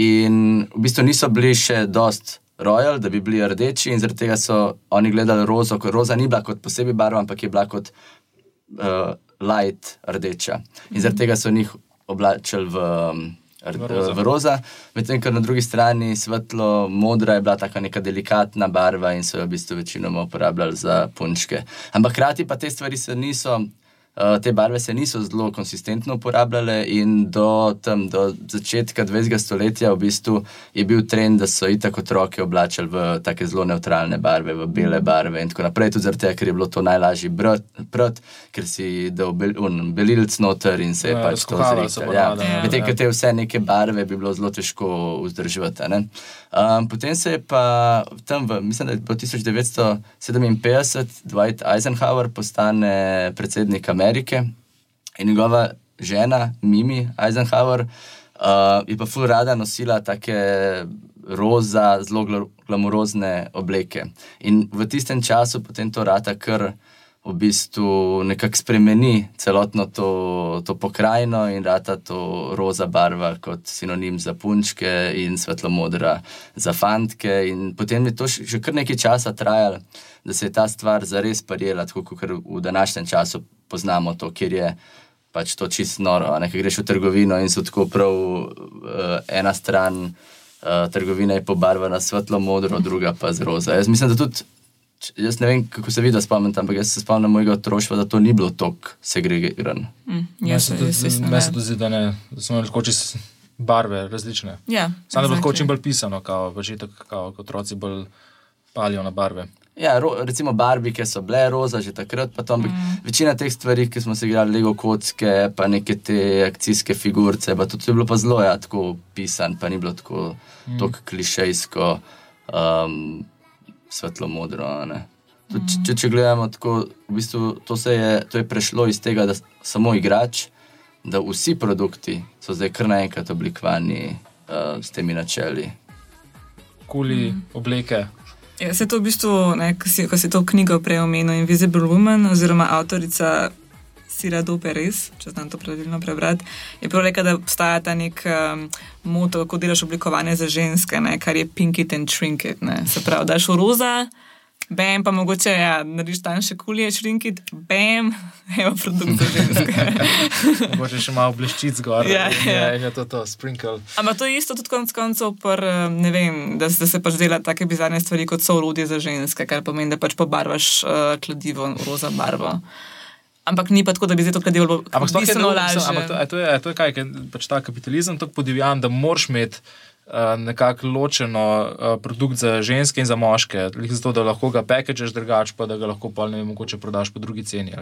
Speaker 2: In v bistvu niso bili še dost rojali, da bi bili rdeči, in zaradi tega so oni gledali rozo, ker roza ni bila kot posebej barva, ampak je bila kot uh, light rdeča. In zaradi tega so njih oblačili v. Um, v roza, medtem ko na drugi strani svetlo modra je bila tako neka delikatna barva in so jo v bistvu večinoma uporabljali za punčke. Ampak hkrati pa te stvari se niso Eh, te barve se niso zelo konsistentno uporabljale, in do, tam, do začetka 20. stoletja v bistvu je bil trend, da so itak otroke oblačili v tako zelo neutralne barve, v bele mhm. barve in tako naprej. Tudi zato, ker je bilo to najlažji prot, ker si dal bel, belilc noter in se je ja, pač to zrihtal. Ja. ja. Medtem, ker te vse neke barve bi bilo zelo težko vzdrževati. Um, potem se je pa tam, v, mislim, da je po 1957 Dwight Eisenhower postane predsednik Amerike in njegova žena Mimi Eisenhower uh, je pa ful rada nosila take roza, zelo glamurozne obleke. In v tistem času potem to rata kar v bistvu nekako spremeni celotno to, to pokrajino in rata to roza barva kot sinonim za punčke in svetlo modra za fantke. In potem je to že kar nekaj časa trajalo, da se je ta stvar zares parirala, tako kot v današnjem času poznamo to, kjer je. Pač to čisto noro, nekaj greš v trgovino in so tako prav uh, ena stran uh, trgovine je pobarvana svetlo modro, druga pa z roza. Jaz mislim, da tudi jaz ne vem, kako se vidi, spomnim, ampak jaz se spomnim mojega otroštva, da to ni bilo tako segregirano.
Speaker 3: Mm, jaz,
Speaker 1: se
Speaker 3: jaz,
Speaker 1: tudi- zdi, da, ne, da smo lahko čez barve različne.
Speaker 3: Ja,
Speaker 1: Samo da bo
Speaker 3: exactly.
Speaker 1: čim bolj pisano, kao, pa že tako, kao, kot otroci bolj palijo na barve.
Speaker 2: Ja, ro, recimo barbike so bile roza že takrat, pa to, ampak mm. večina teh stvari, ki smo se igrali, Lego kocke, pa neke te akcijske figurice, pa tudi to je bilo pa zelo ja, tako pisan, pa ni bilo tako mm. klišejsko, um, svetlo modro. a ne. Tudi, če, če, če gledamo tako, v bistvu to, se je, to je prešlo iz tega, da samo igrač, da vsi produkti so zdaj kar naenkrat oblikovani uh, s temi načeli.
Speaker 1: Kuli, mm. obleke.
Speaker 3: Ja, se to v bistvu, ne, ko, si, ko si to knjigo prej omenil, Invisible Woman, oziroma avtorica Sira Doperes, če znam to pravilno prebrati, je prav rekla, da obstaja ta nek um, moto, kako delaš oblikovanje za ženske, ne, kar je pink it and shrink it. Ne. Se pravi, daš v roza, bam, pa mogoče ja, narediš tanjše kulje, shrink it, bam, evo produkt za ženske.
Speaker 1: Mogoče še malo bleščic gor.
Speaker 3: Ja,
Speaker 1: in
Speaker 3: ja.
Speaker 1: in je to, to sprinkle.
Speaker 3: Ampak to je isto tudi konec koncev, pr, um, ne vem, da, se- da se pač dela take bizarne stvari, kot so orodje za ženske, kar pomeni, da pač pobarvaš uh, kladivo roza barvo. Ampak ni pa tako, da bi zdaj to kladivo bilo
Speaker 1: Ampak sploh je to,
Speaker 3: lažje.
Speaker 1: ampak to, a to, je, to je kaj, ker pač ta kapitalizem tako podivjan, da moraš imeti uh, nekako ločeno uh, produkt za ženske in za moške, zato da lahko ga pekačeš drugače, pa da ga lahko pa ne vem, mogoče prodaš po drugi ceni.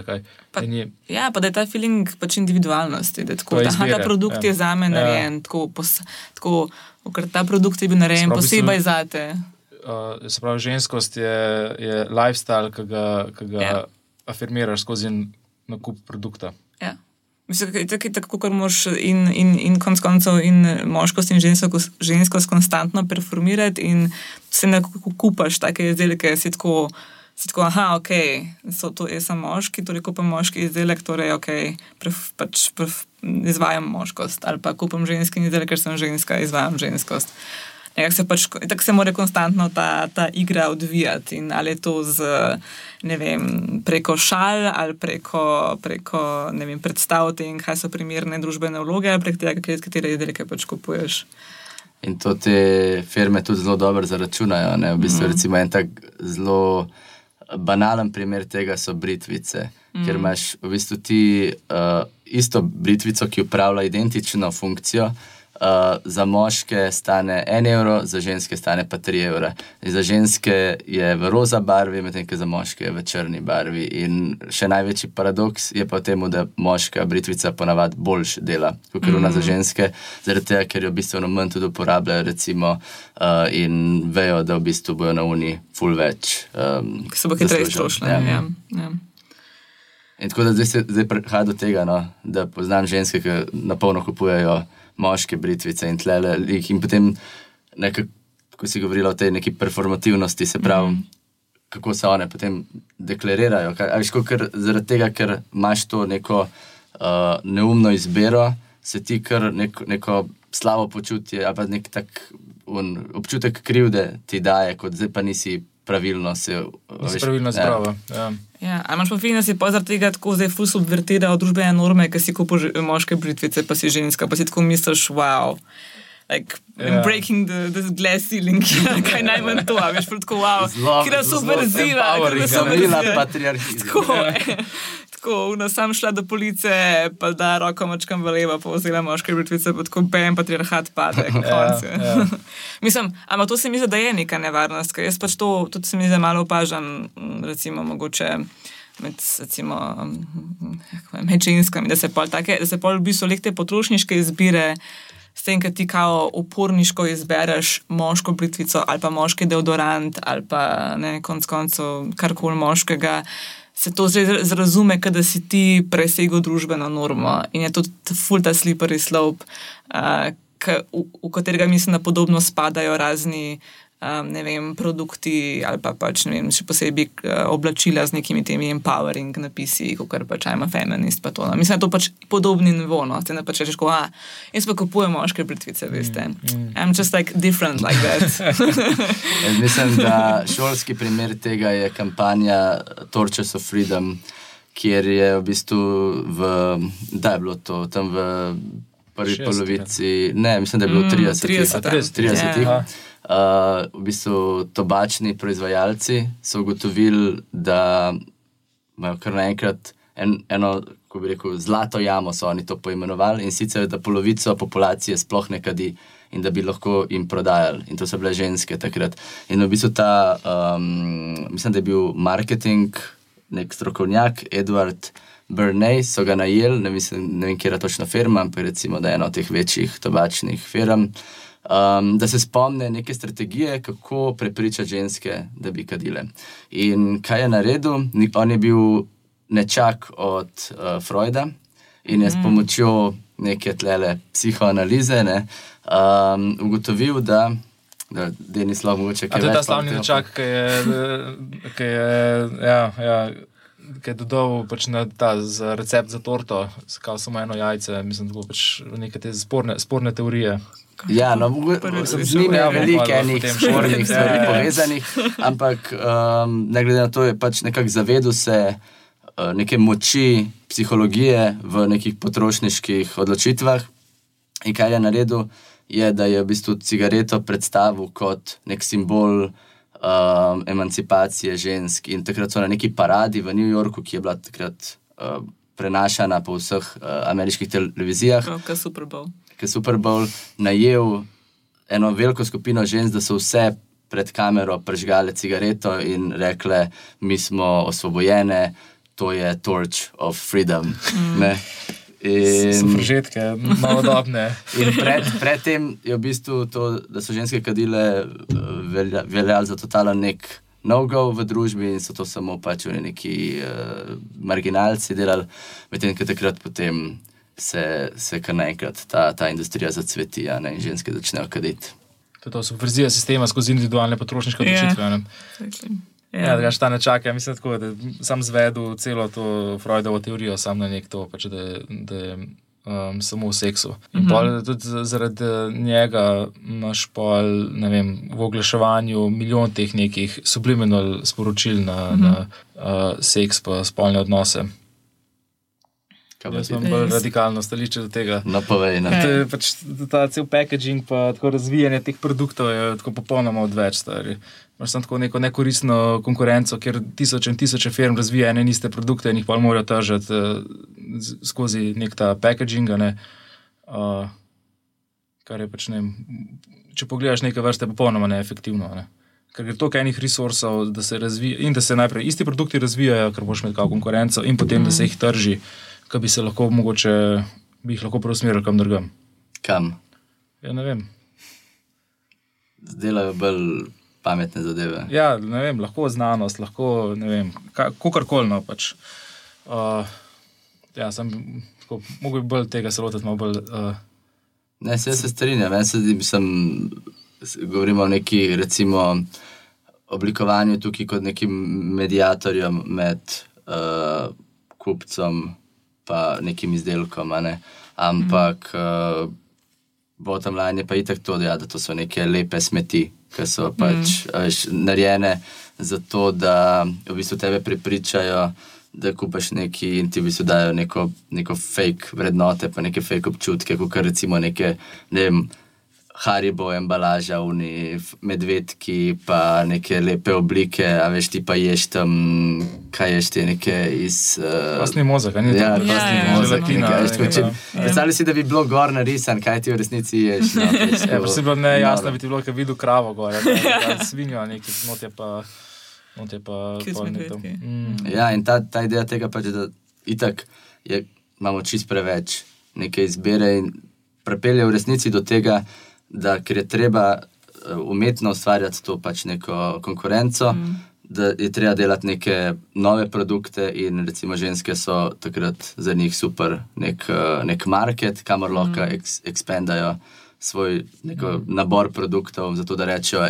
Speaker 3: Pa-
Speaker 1: je,
Speaker 3: Ja, pa da je ta feeling pač individualnosti, da, tako,
Speaker 1: je
Speaker 3: da aha, ta produkt
Speaker 1: ja.
Speaker 3: je za me
Speaker 1: Ja.
Speaker 3: narejen, tako, pos, tako, ker ta produkt je bil narejen
Speaker 1: Sprav,
Speaker 3: posebej za te.
Speaker 1: uh, se pravi, ženskost je, je lifestyle, ki ga, ki ga
Speaker 3: Ja.
Speaker 1: afirmiraš skozi nakup produkta.
Speaker 3: Ja. Mislim, da je tako, tako kot moraš in, in, in konec koncev in moškost in žensko, ženskost konstantno performirati in se nekako kupaš take izdelke, si tako, si tako aha, ok, so to sem moški, torej kupam moški izdelek, torej ok, pref, pač pref, izvajam moškost ali pa kupam ženski izdelek, ker sem ženska, izvajam ženskost. Nekako se pač, tako se mora konstantno ta, ta igra odvijati. In ali je to z, vem, preko šal ali preko, preko vem, predstav tem, kaj so primerne družbene vloge, ali prek tega, kje- katere izdelke pač kupuješ.
Speaker 2: In to te firme tudi zelo dobro zaračunajo. Ne? V bistvu, mm. recimo, en tak zelo banalen primer tega so britvice, mm. ker imaš v bistvu ti uh, isto britvico, ki upravlja identično funkcijo. Uh, za moške stane 1 evro, za ženske stane pa 3 evra. In za ženske je v roza barvi, medtem ko za moške je v črni barvi. In še največji paradoks je pa v tem, da moška britvica ponavadi boljš dela kot mm. ona za ženske, zaradi tega, ker jo bistveno manj tudi uporabljajo, recimo, uh, in vejo, da v bistvu bojo na uni full več. Um,
Speaker 3: Ki se bo hitreje strošila.
Speaker 2: Ja.
Speaker 3: Ja. Ja.
Speaker 2: In tako da zdaj, se, zdaj prihaja do tega, no, da poznam ženske, ki na polno kupujejo moške britvice in tlele. jih In potem, nekako, ko si govorila o tej neki performativnosti, se pravi, mm. kako se one potem deklarirajo. Kaj, a veš, ko ker, zaradi tega, ker imaš to neko uh, neumno izbiro, se ti kar nek, neko slabo počutje ali pa nek tak občutek krivde ti daje, kot zdaj pa nisi pravilno se.
Speaker 1: Nisi pravilno izbrala. Ja.
Speaker 3: Ja, ali imaš pa fin, da si pa zaradi tega tako zdaj ful subvertira družbene norme, ker si kupuješ moške britvice, pa si ženska, pa si tako misliš, wow. Like,
Speaker 1: Ja.
Speaker 3: yeah. breaking the, the glass ceiling, kaj najmanj to, a veš, tako, wow,
Speaker 2: Zelo-
Speaker 3: kira
Speaker 2: zelo
Speaker 3: subverzira,
Speaker 1: empowering,
Speaker 3: kira
Speaker 1: a ne?
Speaker 2: Bila
Speaker 3: subverzira.
Speaker 2: patriarhija.
Speaker 3: Tako, tako, una sam šla do police, pa da roko mačkam v levo, pa vzela moške britvice, pa tako bam, patriarhat pade.
Speaker 1: Ja,
Speaker 3: Ja,
Speaker 1: ja.
Speaker 3: Mislim, ampak to se mi zdi, da je neka nevarnost, ker jaz pač to tudi se mi zdi, da malo opažam, recimo, mogoče med, recimo, m, kako je, med ženskami, da se pol take, da se pol v bistvu leh te potrošniške izbire. S tem, ker ti kao uporniško izbereš moško britvico ali pa moški deodorant ali pa ne konc koncev karkoli moškega, se to zrazume, kot da si ti presegel družbeno normo in je to full ta slippery slope, uh, k, v, v katerega mislim, da podobno spadajo razni. Um, ne vem, produkti ali pa pač, ne vem, še posebej uh, oblačila z nekimi temi empowering napisi, kot pač I'm a feminist. Pa to, no. Mislim, da je to pač podobni nivo. No. Te ne pač rečeš, ko, a, jaz pa kupujem moške britvice, veste. Mm, mm. I'm just like different like that.
Speaker 2: Mislim, da šolski primer tega je kampanja Torches of Freedom, kjer je v bistvu, v, da je bilo to tam v prvi
Speaker 1: 60-ih,
Speaker 2: polovici, ne, mislim, da je bilo
Speaker 3: Mm,
Speaker 2: 30.
Speaker 3: 30,
Speaker 1: 30,
Speaker 2: 30.
Speaker 3: ja.
Speaker 2: Uh, v bistvu tobačni proizvajalci so ugotovili, da imajo kar naenkrat en, eno, ko bi rekel, zlato jamo, so oni to poimenovali in sicer, da polovico populacije sploh ne kadi in da bi lahko jim prodajali. In to so bile ženske takrat. In v bistvu ta, um, mislim, da je bil marketing, nek strokovnjak, Edward Burney, so ga najeli, ne, mislim, ne vem, kje je točno firma, ampak recimo, da je ena od teh večjih tobačnih firm. Um, da se spomne neke strategije, kako prepričati ženske, da bi kadile. In kaj je naredil? On je bil nečak od uh, Freuda in je s pomočjo neke tlele psihoanalize ne, um, ugotovil, da, da Denis lahko mogoče kaj
Speaker 1: to je ta slavni nečak, ki je, ki je, ja, ja, ki je dodal pač na ta za recept za torto, kao samo eno jajce, mislim, da pač neke te sporne, sporne teorije.
Speaker 2: Ja, no, mogo-
Speaker 3: Prvi sem
Speaker 2: z njim je
Speaker 1: slišal, ja,
Speaker 2: veliko
Speaker 1: malo
Speaker 2: enih spornih stvari
Speaker 1: Ja,
Speaker 2: povezanih, ampak um, ne glede na to, je pač nekako zavedel se uh, neke moči psihologije v nekih potrošniških odločitvah. In kaj je naredil, je, da je v bistvu cigareto predstavil kot nek simbol um, emancipacije žensk. In takrat so na neki paradi v New Yorku, ki je bila takrat uh, prenašana po vseh uh, ameriških televizijah,
Speaker 3: Kot Super Bowl.
Speaker 2: Ki je Super Bowl najel eno veliko skupino žensk, da so vse pred kamero prežgale cigareto in rekle, mi smo osvobojene, to je Torch of Freedom. Mm.
Speaker 1: So
Speaker 2: In,
Speaker 1: fržetke, novodobne.
Speaker 2: in pred, predtem je v bistvu to, da so ženske kadile, eh, velja, veljalo za totalen nek no-go v družbi in so to samo pač oni neki uh, marginalci delali, medtem ko takrat potem se, se kar naenkrat ta, ta industrija zacveti a ne, in ženske začnejo kaditi.
Speaker 1: To je to subverzija sistema skozi individualne potrošniške
Speaker 3: Ja.
Speaker 1: odločitve.
Speaker 3: Exactly.
Speaker 1: Ja, da ga ta ne čaka. Mislim, tako, da sam zvedu celo to Freudovo teorijo, sam na nek to, pač, da, da je um, samo v seksu. In mm -hmm. tudi z- zaradi njega imaš pol, ne vem, v oglaševanju milijon teh nekih subliminal sporočil na, mm -hmm. na uh, seks pa spolne odnose.
Speaker 2: Kaj
Speaker 1: Jaz imam bolj radikalno stališče do tega.
Speaker 2: No, povej. No.
Speaker 3: Ja.
Speaker 1: To je pač ta cel packaging, pa tako razvijanje teh produktov je tako popolnoma odveč. Stari. Imaš samo tako neko nekoristno konkurenco, kjer tisoče in tisoče firm razvija ene in iste produkte in jih pa morajo tržiti uh, skozi nek ta packaging. a Ne? Uh, kar je pač ne. Če pogledaš neke vrste, je popolnoma neefektivno. a Ne? Ker gre toliko enih resursov, da se razvija in da se najprej isti produkti razvijajo, ker boš imel kao konkurenco, in potem, mm. da se jih trži, ki bi se lahko mogoče, bi jih lahko preusmerili kam drugam.
Speaker 2: Kam?
Speaker 1: Ja, ne vem.
Speaker 2: Delajo bolj pametne zadeve.
Speaker 1: Ja, ne vem, lahko znanost, lahko ne vem, kakorkoli. No, pač. uh, ja, sem tako, mogel bi bolj tega se lotiti, bolj. Uh,
Speaker 2: Ne, se, se strinjam. Jaz se mislim, govorimo o neki, recimo, oblikovanju tukaj kot nekim medijatorjem med uh, kupcem in nekim izdelkom. Ne? Ampak uh, bottom line je pa itak to, da, ja, da to so neke lepe smeti, ki so pač mm. narejene za to, da v bistvu tebe prepričajo. Da kupaš neki in ti v bistvu dajo neko, neko fake vrednote, pa neke fake občutke, kot recimo neke, ne vem, haribo embalaža, uni medvedki, pa neke lepe oblike, a veš ti pa ješ tam, kaj ješ ti neke iz. Uh,
Speaker 1: Pasni mozek, a ni
Speaker 2: Ja, pasni
Speaker 3: Ja, ja,
Speaker 2: mozek.
Speaker 1: želatina,
Speaker 2: nekaj, veš, tako, če- Predstavljaj si, da bi bilo gor narisan, kaj ti v resnici ješ. No, veš,
Speaker 1: Ja,
Speaker 2: to-
Speaker 1: pa se bilo nejasno,
Speaker 2: noro.
Speaker 1: bi ti bilo, ker videl kravo gor, ali svinjo, nekaj, not je pa. Not je pa
Speaker 3: redki.
Speaker 1: Mm.
Speaker 2: Ja, in ta, ta ideja tega pač, da itak je, imamo čist preveč neke izbire in prepelje v resnici do tega, da ker je treba eh, umetno ustvarjati to pač neko konkurenco, mm. da je treba delati neke nove produkte in recimo ženske so takrat za njih super nek, eh, nek market, kamor lahko mm. eks, ekspandajo svoj neko nabor produktov, zato da rečejo, da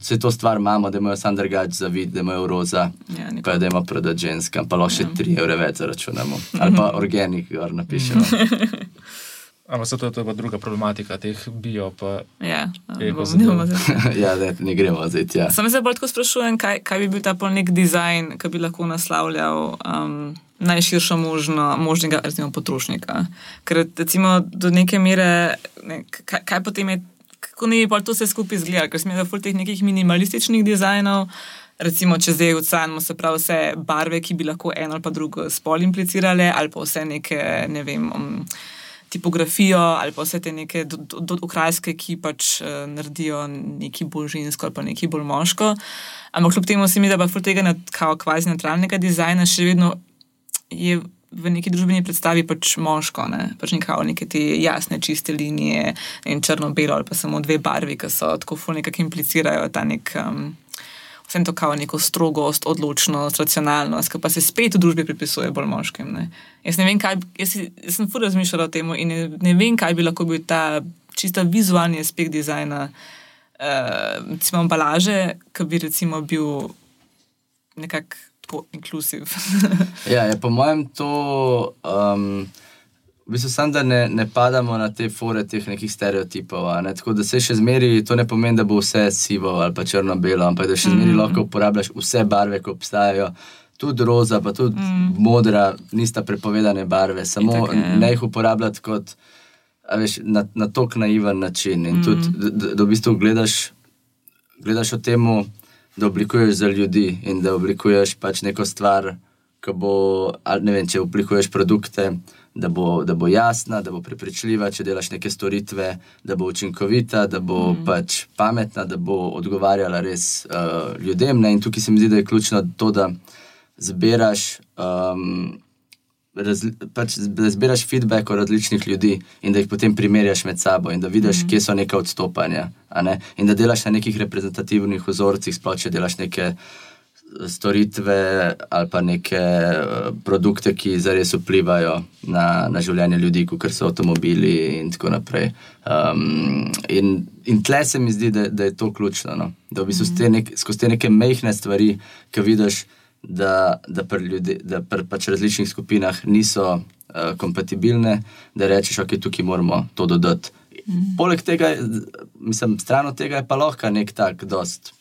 Speaker 2: vse to stvar imamo, da imajo sam drugač za vid, da imajo roza,
Speaker 3: Ja, nikoli.
Speaker 2: pa da imamo prodati ženskam, pa lahko še 3 evre več zaračunamo. Ali pa organik, gor napišemo.
Speaker 1: Ampak se to, to je pa druga problematika teh bio. Pa,
Speaker 3: Ja, ne bomo zdaj-
Speaker 2: ja, ne, ne gremo zdaj tja.
Speaker 3: Sam se bolj tako sprašujem, kaj, kaj bi bil ta pol nek dizajn, ki bi lahko naslavljal um, najširšo možno, možnega recimo, potrošnika. Ker recimo do neke mere, ne, kaj, kaj potem je kako ne bi pa to vse skupaj izgledalo, ker smo imeli teh nekih minimalističnih dizajnov. Recimo, če zdaj ocenimo se prav vse barve, ki bi lahko eno ali pa drugo spol implicirale, ali pa vse neke, ne vem, um, tipografijo, ali pa vse te neke do, do, do, okrajske, ki pač uh, naredijo nekaj bolj žensko ali pa nekaj bolj moško. Ampak kljub temu se mi da pa tega kao kvazi neutralnega dizajna še vedno je v neki družbeni predstavi pač moško, ne? pač nekako neke te jasne, čiste linije in črno-belo ali pa samo dve barvi, ki so tako ful nekako implicirajo ta nek. Um, Vsem to kao neko strogost, odločnost, racionalnost, ki pa se spet v družbi pripisuje bolj moškim. Ne? Jaz ne vem, kaj, jaz, jaz sem fur razmišljala o tem in ne, ne vem, kaj bi lahko bil ta čista vizualni aspekt dizajna, uh, recimo embalaže, ki bi recimo bil nekako tako inkluziv.
Speaker 2: ja, je po mojem to. Um, V bistvu sem, da ne, ne padamo na te fore teh nekih stereotipov. Ne? Tako da se še zmeri, to ne pomeni, da bo vse sivo ali pa črno-belo, ampak da še zmeri mm. lahko uporabljaš vse barve, ki obstajajo. Tudi roza, pa tudi mm. modra, nista prepovedane barve, samo Itak, ne jih uporabljati kot veš, na, na tok naiven način. In mm. tudi, da, da v bistvu gledaš, gledaš o tem, da oblikuješ za ljudi in da oblikuješ pač neko stvar, ki bo, ne vem, če oblikuješ produkte, da bo, da bo jasna, da bo prepričljiva, če delaš neke storitve, da bo učinkovita, da bo mm. pač pametna, da bo odgovarjala res uh, ljudem. Ne? In tukaj se mi zdi, da je ključno to, da zbiraš. Um, pač, da zbiraš feedback od različnih ljudi in da jih potem primerjaš med sabo in da vidiš, mm -hmm. kje so neka odstopanja. Ne? In da delaš na nekih reprezentativnih vzorcih, sploh če delaš neke eh, storitve ali pa neke eh, produkte, ki zares vplivajo na, na življenje ljudi, kot so avtomobili in tako naprej. Um, in, in tle se mi zdi, da, da je to ključno. No? Da v bistvu mm -hmm. nek, skozi te neke mehke stvari, ki vidiš da, da pri ljudi, da pri pač različnih skupinah niso uh, kompatibilne, da rečeš, ok, tukaj moramo to dodati. Mm. Poleg tega, mislim, stran od tega je pa lahko nek tak, dost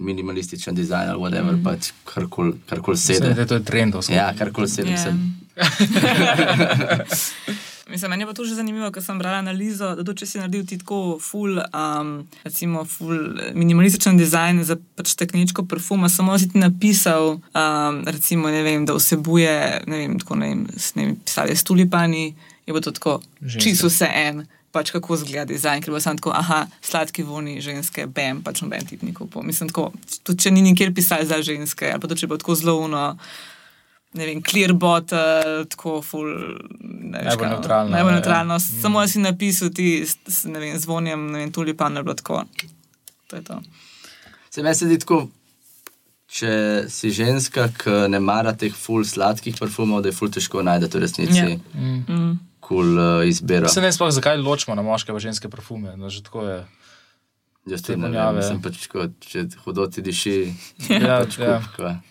Speaker 2: minimalističen dizajn ali whatever, mm. pač karkoli kar sedi.
Speaker 1: To je trendovsko.
Speaker 2: Ja, karkoli sedi. Yeah.
Speaker 3: Mislim, meni je pa to že zanimivo, ker sem brala analizo, da to, če si naredil ti tako full, um, recimo, full minimalističen dizajn za pač stekleničko parfuma, samo si ti napisal, um, recimo, vem, da vsebuje, ne vem, tako ne vem, ne vem pisali s tulipani, je bo to tako čisto vse en. Pač kako izgleda dizajn, ker bo samo tako, aha, sladki voni ženske, bam, pač noben tipnikov. Mislim, tako, tudi če ni nikjer pisali za ženske, ali pa to, če bo tako zelo uno ne vem, clear bottle, tako full.
Speaker 1: Najbolj neutralno.
Speaker 3: Najbolj neutralno. Ja. Samo si napisal ti s ne vem, zvonjem, ne vem, tulipan, ne bilo tako. To je to.
Speaker 2: Se mi zdi tako. Če si ženska, ki ne mara teh ful sladkih parfumov, da je ful težko najti v resnici ja. mm. Kul cool, uh, izbiro.
Speaker 1: Se ne sploh, zakaj ločimo na moške in ženske parfume. No, že tako je.
Speaker 2: Jaz tudi ne vem, sem pač kot, če hudo ti diši.
Speaker 1: Ja, pač ja. Kup,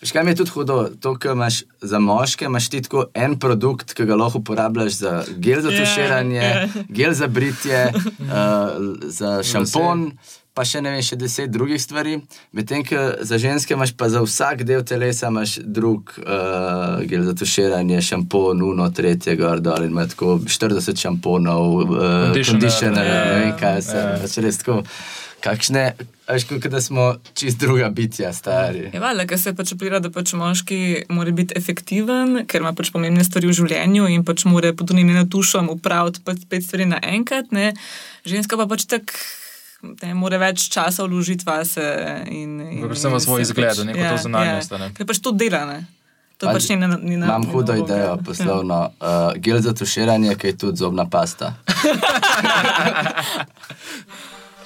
Speaker 2: Veš, kaj mi je tudi hudo? To, kar imaš za moške, imaš ti tako en produkt, ki ga lahko uporabljaš za gel za tuširanje, yeah, yeah. gel za britje, uh, za šampon, pa še ne vem, še deset drugih stvari. Medtem, ko za ženske imaš pa za vsak del telesa drug uh, gel za tuširanje, šampon, uno, tretje, gor dol in imaš tako 40 šamponov, uh, conditioner, ne vem kaj se, pač res tako kakšne, veš, kot da smo čist druga bitja, stari.
Speaker 3: Je valjda, ker se pač opira, da pač moški mora biti efektiven, ker ima pač pomembne stvari v življenju in pač mora pod unim natušom upraviti pač pet stvari naenkrat, ne. Ženska pa pač tak. Ne more več časa vložiti vase.
Speaker 1: Predvsem v svoj izgled, neko ja, to zunanjost. Ja.
Speaker 3: Ker pač to dela. Ne? To pač ni na način.
Speaker 2: Imam hudo idejo, poslovno. Uh, gel za tuširanje, ki je tudi zobna pasta.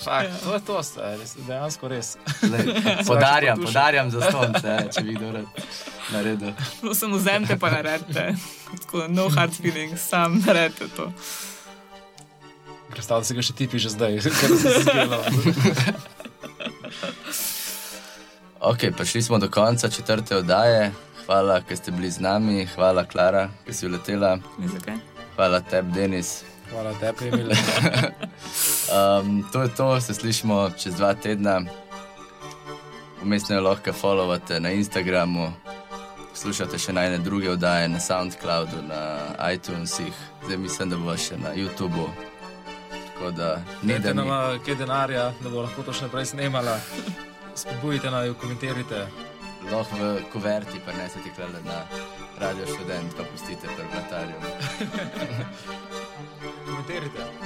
Speaker 1: Fak, ja. To je to, res, dejansko res.
Speaker 2: Podarjam, podarjam za stonce, če bi kdo naredil.
Speaker 3: Samo vzemite pa naredite. Tako, no hard feelings, sam naredite to.
Speaker 1: Predstavljaj si ga še tipi že zdaj, ker se zgelo.
Speaker 2: ok, prišli smo do konca četrte oddaje. Hvala, ker ste bili z nami. Hvala, Klara, ki si uletela. Hvala tebi, Denis.
Speaker 1: Hvala tebi, Emil.
Speaker 2: um, to je to, se slišimo čez dva tedna. Umestno lahko followate na Instagramu, poslušate še najne druge oddaje na SoundCloudu, na iTunesih, zdaj mislim, da bo še na YouTubu. Tako da ne da
Speaker 1: nam,
Speaker 2: nam.
Speaker 1: kaj denarja, da bo lahko to še naprej snemala. Spodbujite naj jo, komentirajte.
Speaker 2: Lahko v kuverti prenesete klele na radio študent, pa pustite pri vratarju.